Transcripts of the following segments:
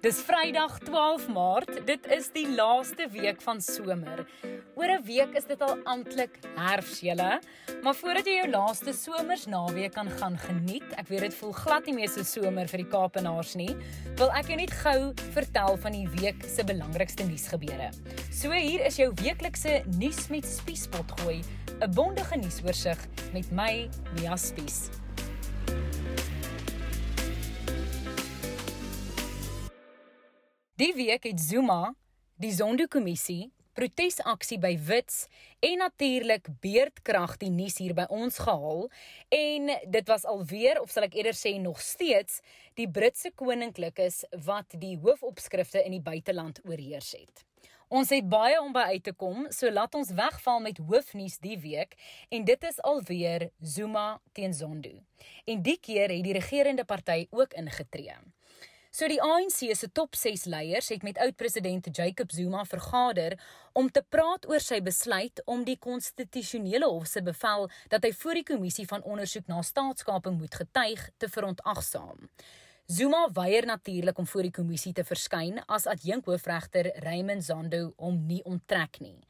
Dis Vrydag 12 Maart. Dit is die laaste week van somer. Oor 'n week is dit al amptelik herfs, julle. Maar voordat jy jou laaste somersnaweek kan gaan geniet, ek weet dit voel glad nie meer so somer vir die Kaapenaars nie, wil ek jou net gou vertel van die week se belangrikste nuusgebeure. So hier is jou weeklikse nuus met Spiespot gooi, 'n bondige nuusoorseig met my Mia Spies. Die week het Zuma, die Zondo-kommissie, protesaksie by Wits en natuurlik beerdkrag die nuus hier by ons gehaal en dit was alweer of sal ek eerder sê nog steeds die Britse koninklikes wat die hoofopskrifte in die buiteland oorheers het. Ons het baie om by uit te kom, so laat ons wegval met hoofnuus die week en dit is alweer Zuma teen Zondo. En die keer het die regerende party ook ingetree. So die ANC se top 6 leiers het met oud-president Jacob Zuma vergader om te praat oor sy besluit om die konstitusionele hof se bevel dat hy voor die kommissie van ondersoek na staatskaping moet getuig te verontagsaam. Zuma weier natuurlik om voor die kommissie te verskyn as adjunkhoofregter Raymond Zondo hom nie onttrek nie.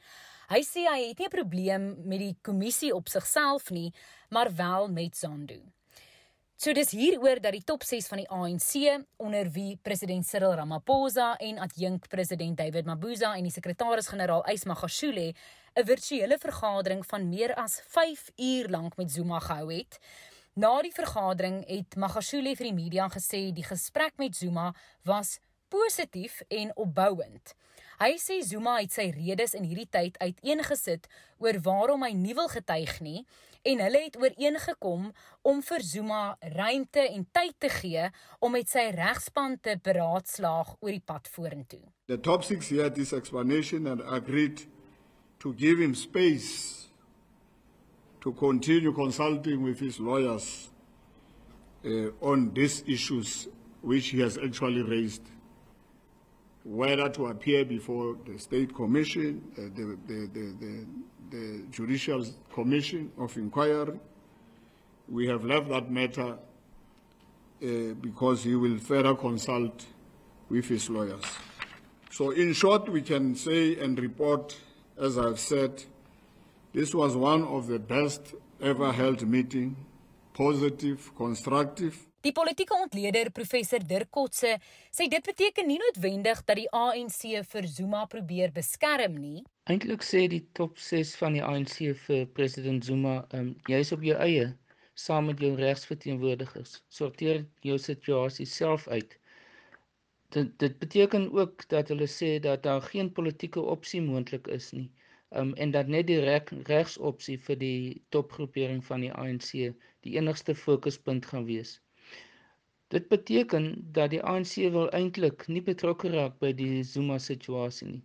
Hy sê hy het nie 'n probleem met die kommissie op sigself nie, maar wel met Zondo. So dis hieroor dat die top 6 van die ANC onder wie president Cyril Ramaphosa en adjunk president David Mabuza en die sekretaris-generaal Ys Magashule 'n virtuele vergadering van meer as 5 uur lank met Zuma gehou het. Na die vergadering het Magashule vir die media gesê die gesprek met Zuma was positief en opbouend. Hy sê Zuma het sy redes in hierdie tyd uiteengesit oor waarom hy nie wil getuig nie en hulle het ooreengekom om vir Zuma ruimte en tyd te gee om met sy regspan te beraadslaag oor die pad vorentoe. The top 6 here this explanation and agreed to give him space to continue consulting with his lawyers uh, on these issues which he has actually raised whether to appear before the state commission, uh, the, the, the, the, judicial commission of inquiry. We have left that matter uh, because he will further consult with his lawyers. So, in short, we can say and report, as I've said, this was one of the best ever held meeting, positive, constructive. Die politieke ontleder professor Dirk Kotse sê dit beteken nie noodwendig dat die ANC vir Zuma probeer beskerm nie. Eintlik sê die top 6 van die ANC vir president Zuma, um, jy's op jou eie saam met jou regsverteenwoordigers. Sorteer jou situasie self uit. Dit dit beteken ook dat hulle sê dat daar geen politieke opsie moontlik is nie. Um, en dat net die reg, regsopsie vir die topgroepering van die ANC die enigste fokuspunt gaan wees. Dit beteken dat die ANC wil eintlik nie betrokke raak by die Zuma situasie nie.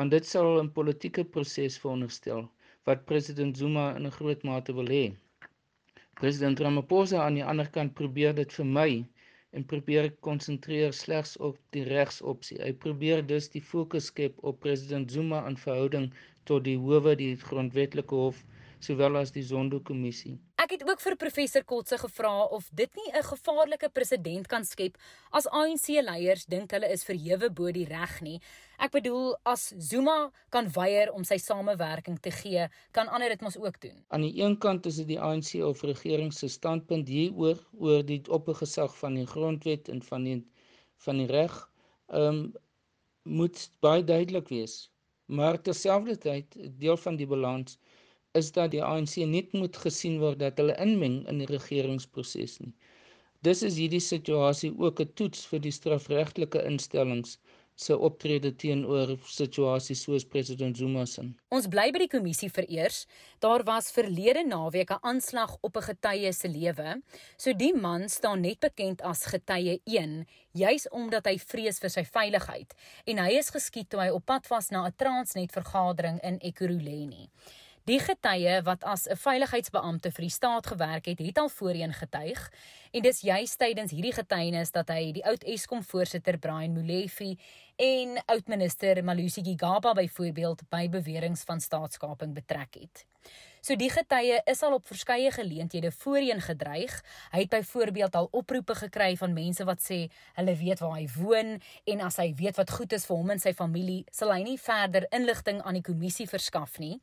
Want dit sal 'n politieke proses veronderstel wat president Zuma in 'n groot mate wil hê. President Ramaphosa aan die ander kant probeer dit vermy en probeer konsentreer slegs op die regsopsie. Hy probeer dus die fokus skep op president Zuma in verhouding tot die howe, die grondwetlike hof sowel as die Zondo-kommissie. Ek het ook vir professor Kotse gevra of dit nie 'n gevaarlike presedent kan skep as ANC-leiers dink hulle is verhewe bo die reg nie. Ek bedoel as Zuma kan weier om sy samewerking te gee, kan ander dit mos ook doen. Aan die een kant is dit die ANC of regering se standpunt hieroor oor die oppergesag van die grondwet en van die van die reg, ehm um, moet baie duidelik wees. Maar terselfdertyd deel van die balans is dat die ANC net moet gesien word dat hulle inmeng in die regeringsproses nie. Dis is hierdie situasie ook 'n toets vir die strafregtelike instellings se optrede teenoor situasies soos president Zuma se. Ons bly by die kommissie vereers. Daar was verlede naweek 'n aanslag op 'n getuie se lewe. So die man staan net bekend as getuie 1, juis omdat hy vrees vir sy veiligheid en hy is geskiet toe hy op pad was na 'n Transnet vergadering in Ekurhuleni. Die getuie wat as 'n veiligheidsbeampte vir die staat gewerk het, het al voorheen getuig en dis juist tydens hierdie getuienis dat hy die oud Eskom voorsitter Brian Molefe en oud minister Malusi Gigaba byvoorbeeld by beweringe van staatskaping betrek het. So die getuie is al op verskeie geleenthede voorheen gedreig. Hy het byvoorbeeld al oproepe gekry van mense wat sê hulle weet waar hy woon en as hy weet wat goed is vir hom en sy familie, sal hy nie verder inligting aan die kommissie verskaf nie.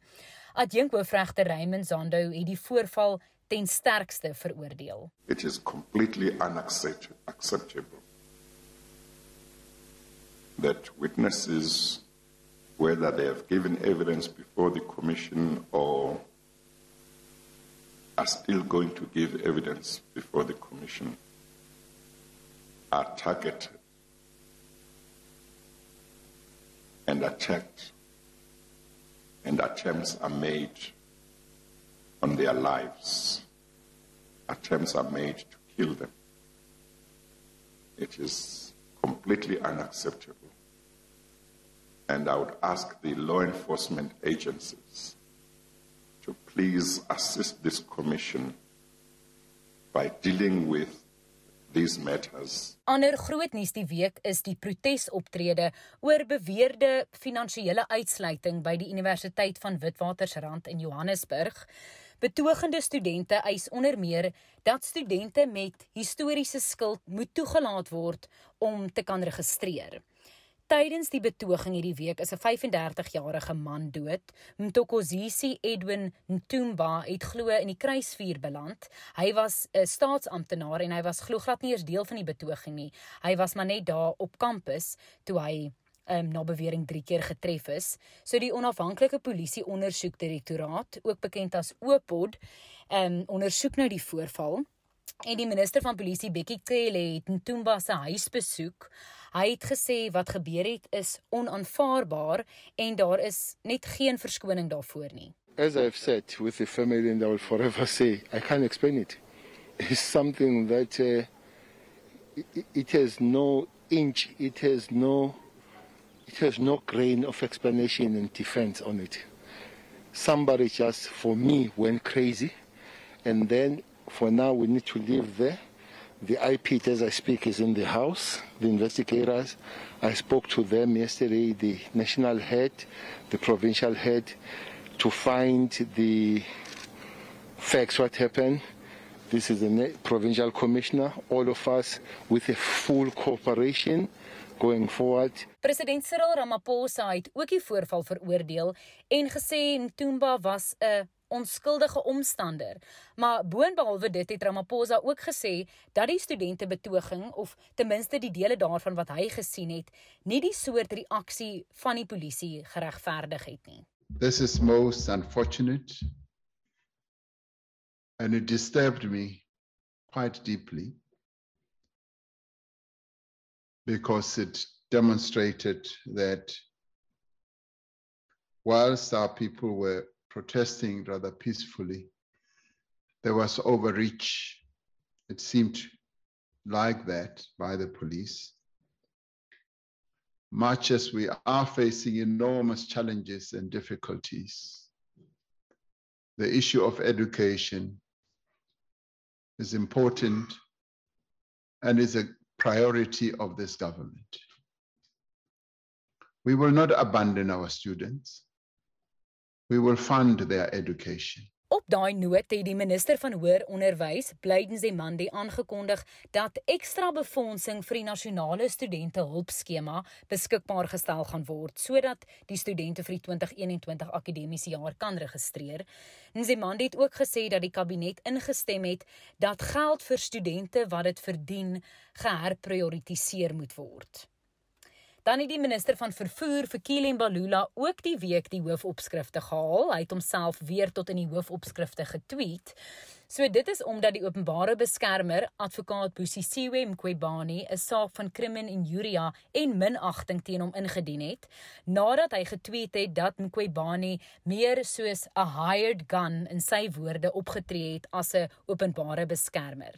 Adjunk hoofregter Raymond Zondo het die voorval ten sterkste veroordeel. It is completely unacceptable that witnesses whether they have given evidence before the commission or are still going to give evidence before the commission are targeted and attacked and attempts are made on their lives. Attempts are made to kill them. It is completely unacceptable. And I would ask the law enforcement agencies to please assist this commission by dealing with these matters. Ander groot nuus die week is die protesoptrede oor beweerde finansiële uitsluiting by die Universiteit van Witwatersrand in Johannesburg. Betogende studente eis onder meer dat studente met historiese skuld moet toegelaat word om te kan registreer. Tydens die betoging hierdie week is 'n 35-jarige man dood. Mtokozisi Edwin Ntumba het glo in die kruisvuur beland. Hy was 'n staatsamptenaar en hy was glo glad nie eens deel van die betoging nie. Hy was maar net daar op kampus toe hy um, na bewering 3 keer getref is. So die onafhanklike polisie ondersoekdirektoraat, ook bekend as OPOD, um, ondersoek nou die voorval. En die minister van polisie Bekkie Cele het Ntumba se huis besoek. Hy het gesê wat gebeur het is onaanvaarbaar en daar is net geen verskoning daarvoor nie. As I've said with the family and I will forever say I can't explain it. It's something that uh, it has no inch, it has no it has no grain of explanation and defense on it. Somebody just for me went crazy and then For now, we need to leave there. The IP, as I speak, is in the house. The investigators, I spoke to them yesterday, the national head, the provincial head, to find the facts, what happened. This is the provincial commissioner, all of us with a full cooperation going forward. President Cyril Ramaphosa het ook die voorval veroordeel en gesê Ntumba was 'n onskuldige omstander. Maar boonbehalwe dit het Ramaphosa ook gesê dat die studente betoging of ten minste die dele daarvan wat hy gesien het, nie die soort reaksie van die polisie geregverdig het nie. This is most unfortunate and it disturbed me quite deeply because it demonstrated that whilst our people were protesting rather peacefully. There was overreach, it seemed like that, by the police. Much as we are facing enormous challenges and difficulties, the issue of education is important and is a priority of this government. We will not abandon our students. We will fund their education. Op daai noot het die minister van hoër onderwys, Blyden Zemandi, aangekondig dat ekstra befondsing vir die nasionale studente hulpskema beskikbaar gestel gaan word sodat die studente vir die 2021 akademiese jaar kan registreer. Zemandi het ook gesê dat die kabinet ingestem het dat geld vir studente wat dit verdien geherprioritiseer moet word. Dan het die minister van vervoer, Fikile Mbalula, ook die week die hoofopskrifte gehaal. Hy het homself weer tot in die hoofopskrifte getweet. So dit is omdat die openbare beskermer, advokaat Busisiwe Mqwebani, 'n saak van crimen injuria en minagting teen hom ingedien het, nadat hy getweet het dat Mqwebani meer soos 'n hired gun in sy woorde opgetree het as 'n openbare beskermer.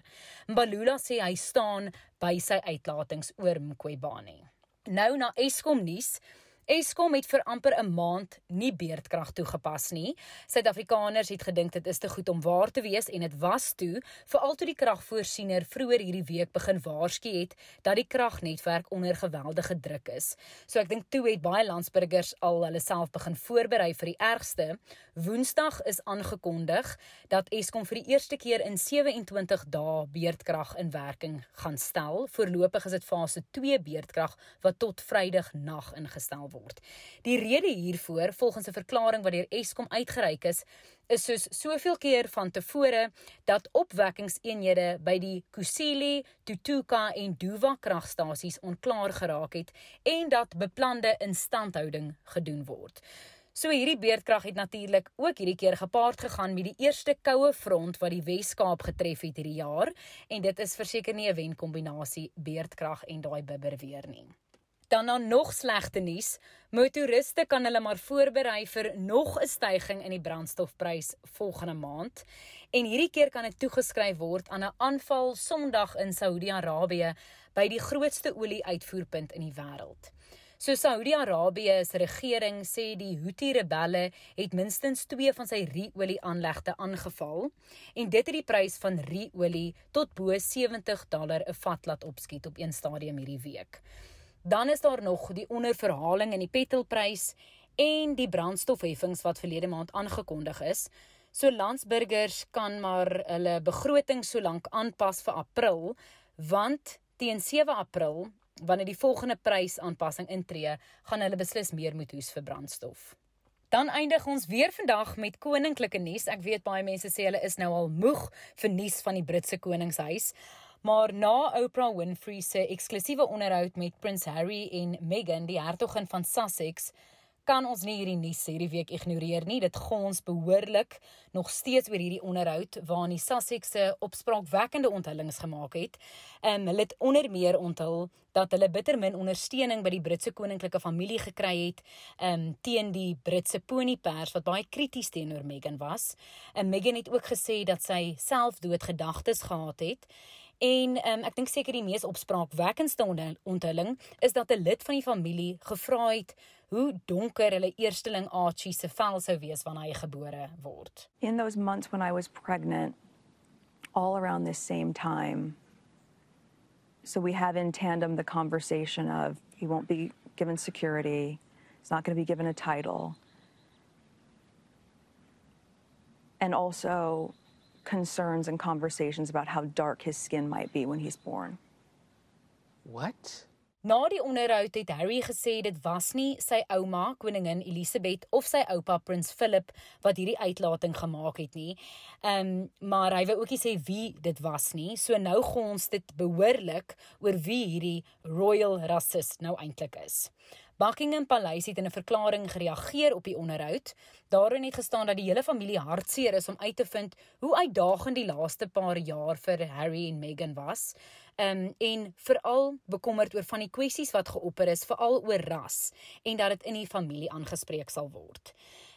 Mbalula sê hy staan by sy uitlatings oor Mqwebani. Nou na Eskom nuus. Eskom het vir amper 'n maand nie beerdkrag toegepas nie. Suid-Afrikaners het gedink dit is te goed om waar te wees en dit was toe, veral toe die kragvoorsiener vroeër hierdie week begin waarsku het dat die kragnetwerk onder geweldige druk is. So ek dink toe het baie landsburgers al hulle self begin voorberei vir die ergste. Woensdag is aangekondig dat Eskom vir die eerste keer in 27 dae beerdkrag in werking gaan stel. Voorlopig is dit fase 2 beerdkrag wat tot Vrydag nag ingestel word. Die rede hiervoor, volgens 'n verklaring wat deur Eskom uitgereik is, is soos soveel keer van tevore dat opwekkingseenhede by die Kusile, Tutuka en Duva kragstasies onklaar geraak het en dat beplande instandhouding gedoen word. So hierdie beerdkrag het natuurlik ook hierdie keer gepaard gegaan met die eerste koue front wat die Wes-Kaap getref het hierdie jaar en dit is verseker nie 'n wenkombinasie beerdkrag en daai bibber weer nie. Dan dan nog slegte nuus. Motoriste kan hulle maar voorberei vir nog 'n stygings in die brandstofprys volgende maand. En hierdie keer kan dit toegeskryf word aan 'n aanval Sondag in Saudi-Arabië by die grootste olie-uitvoerpunt in die wêreld. So Saudi-Arabië se regering sê die Houthi-rebelle het minstens 2 van sy ru-olie-aanlegte aangeval en dit het die prys van ru-olie tot bo 70 dollar 'n vat laat opskiet op een stadium hierdie week. Dan is daar nog die onderverhaling in die petrolprys en die brandstofheffings wat verlede maand aangekondig is. So landsburgers kan maar hulle begroting so lank aanpas vir April, want teen 7 April, wanneer die volgende prysaanpassing intree, gaan hulle beslis meer moet hoes vir brandstof. Dan eindig ons weer vandag met koninklike nuus. Ek weet baie mense sê hulle is nou al moeg vir nuus van die Britse koningshuis. Maar na Oprah Winfrey se eksklusiewe onderhoud met Prins Harry en Meghan, die hertogin van Sussex, kan ons nie hierdie nuus hierdie week ignoreer nie. Dit gaan ons behoorlik nog steeds oor hierdie onderhoud waarin die Sussex se opspraakwekkende onthullings gemaak het. Ehm um, hulle het onder meer onthul dat hulle bitter min ondersteuning by die Britse koninklike familie gekry het ehm um, teen die Britse ponypers wat baie krities teenoor Meghan was. En Meghan het ook gesê dat sy selfdoodgedagtes gehad het En um, ek dink seker die mees opspraakwekkendste onthulling is dat 'n lid van die familie gevra het hoe donker hulle eersteling Archie se vel sou wees wanneer hy gebore word. In those months when I was pregnant all around this same time so we have in tandem the conversation of he won't be given security, he's not going to be given a title. And also concerns and conversations about how dark his skin might be when he's born. What? Na die onderhoud het Harry gesê dit was nie sy ouma, koningin Elisabeth of sy oupa prins Philip wat hierdie uitlating gemaak het nie. Ehm um, maar hy wou ook nie sê wie dit was nie. So nou gaan ons dit behoorlik oor wie hierdie royal racist nou eintlik is. Buckingham Paleis het in 'n verklaring gereageer op die onderhoud. Daarin het gestaan dat die hele familie hartseer is om uit te vind hoe uitdagend die laaste paar jaar vir Harry en Meghan was. Um en veral bekommerd oor van die kwessies wat geopper is, veral oor ras en dat dit in die familie aangespreek sal word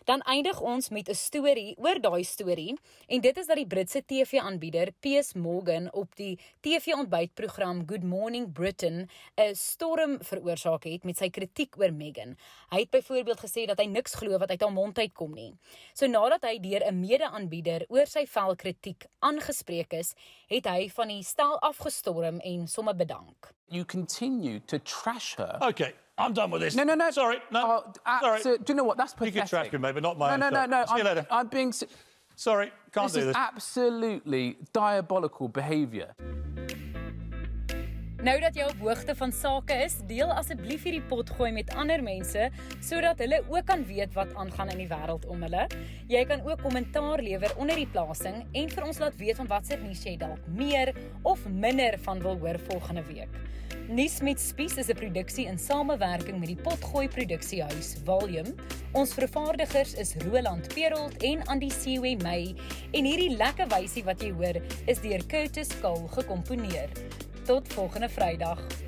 dan eindig ons met 'n storie oor daai storie en dit is dat die Britse TV-aanbieder Piers Morgan op die TV-ontbytprogram Good Morning Britain 'n storm veroorsaak het met sy kritiek oor Meghan. Hy het byvoorbeeld gesê dat hy niks glo wat uit haar mond uitkom nie. So nadat hy deur 'n mede-aanbieder oor sy velkritiek aangespreek is, het hy van die stel afgestorm en sommer bedank. You continue to trash her. Okay. I'm done with this. No, no, no. Sorry, no. Oh, Sorry. Do you know what? That's pathetic. You can trash me, mate, but not my No, own no, no, no. See you I'm, later. I'm being. Sorry, can't This do is this. absolutely diabolical behaviour. Nou dat jy op hoogte van sake is, deel asseblief hierdie pot gooi met ander mense sodat hulle ook kan weet wat aangaan in die wêreld om hulle. Jy kan ook kommentaar lewer onder die plasing en vir ons laat weet van watter nuus jy dalk meer of minder van wil hoor volgende week. Nuus met Spies is 'n produksie in samewerking met die Potgooi Produksiehuis Volume. Ons vervaardigers is Roland Perolt en Andy Siwe May en hierdie lekker wysie wat jy hoor is deur Curtis Kahl gekomponeer. Tot volgende Vrydag.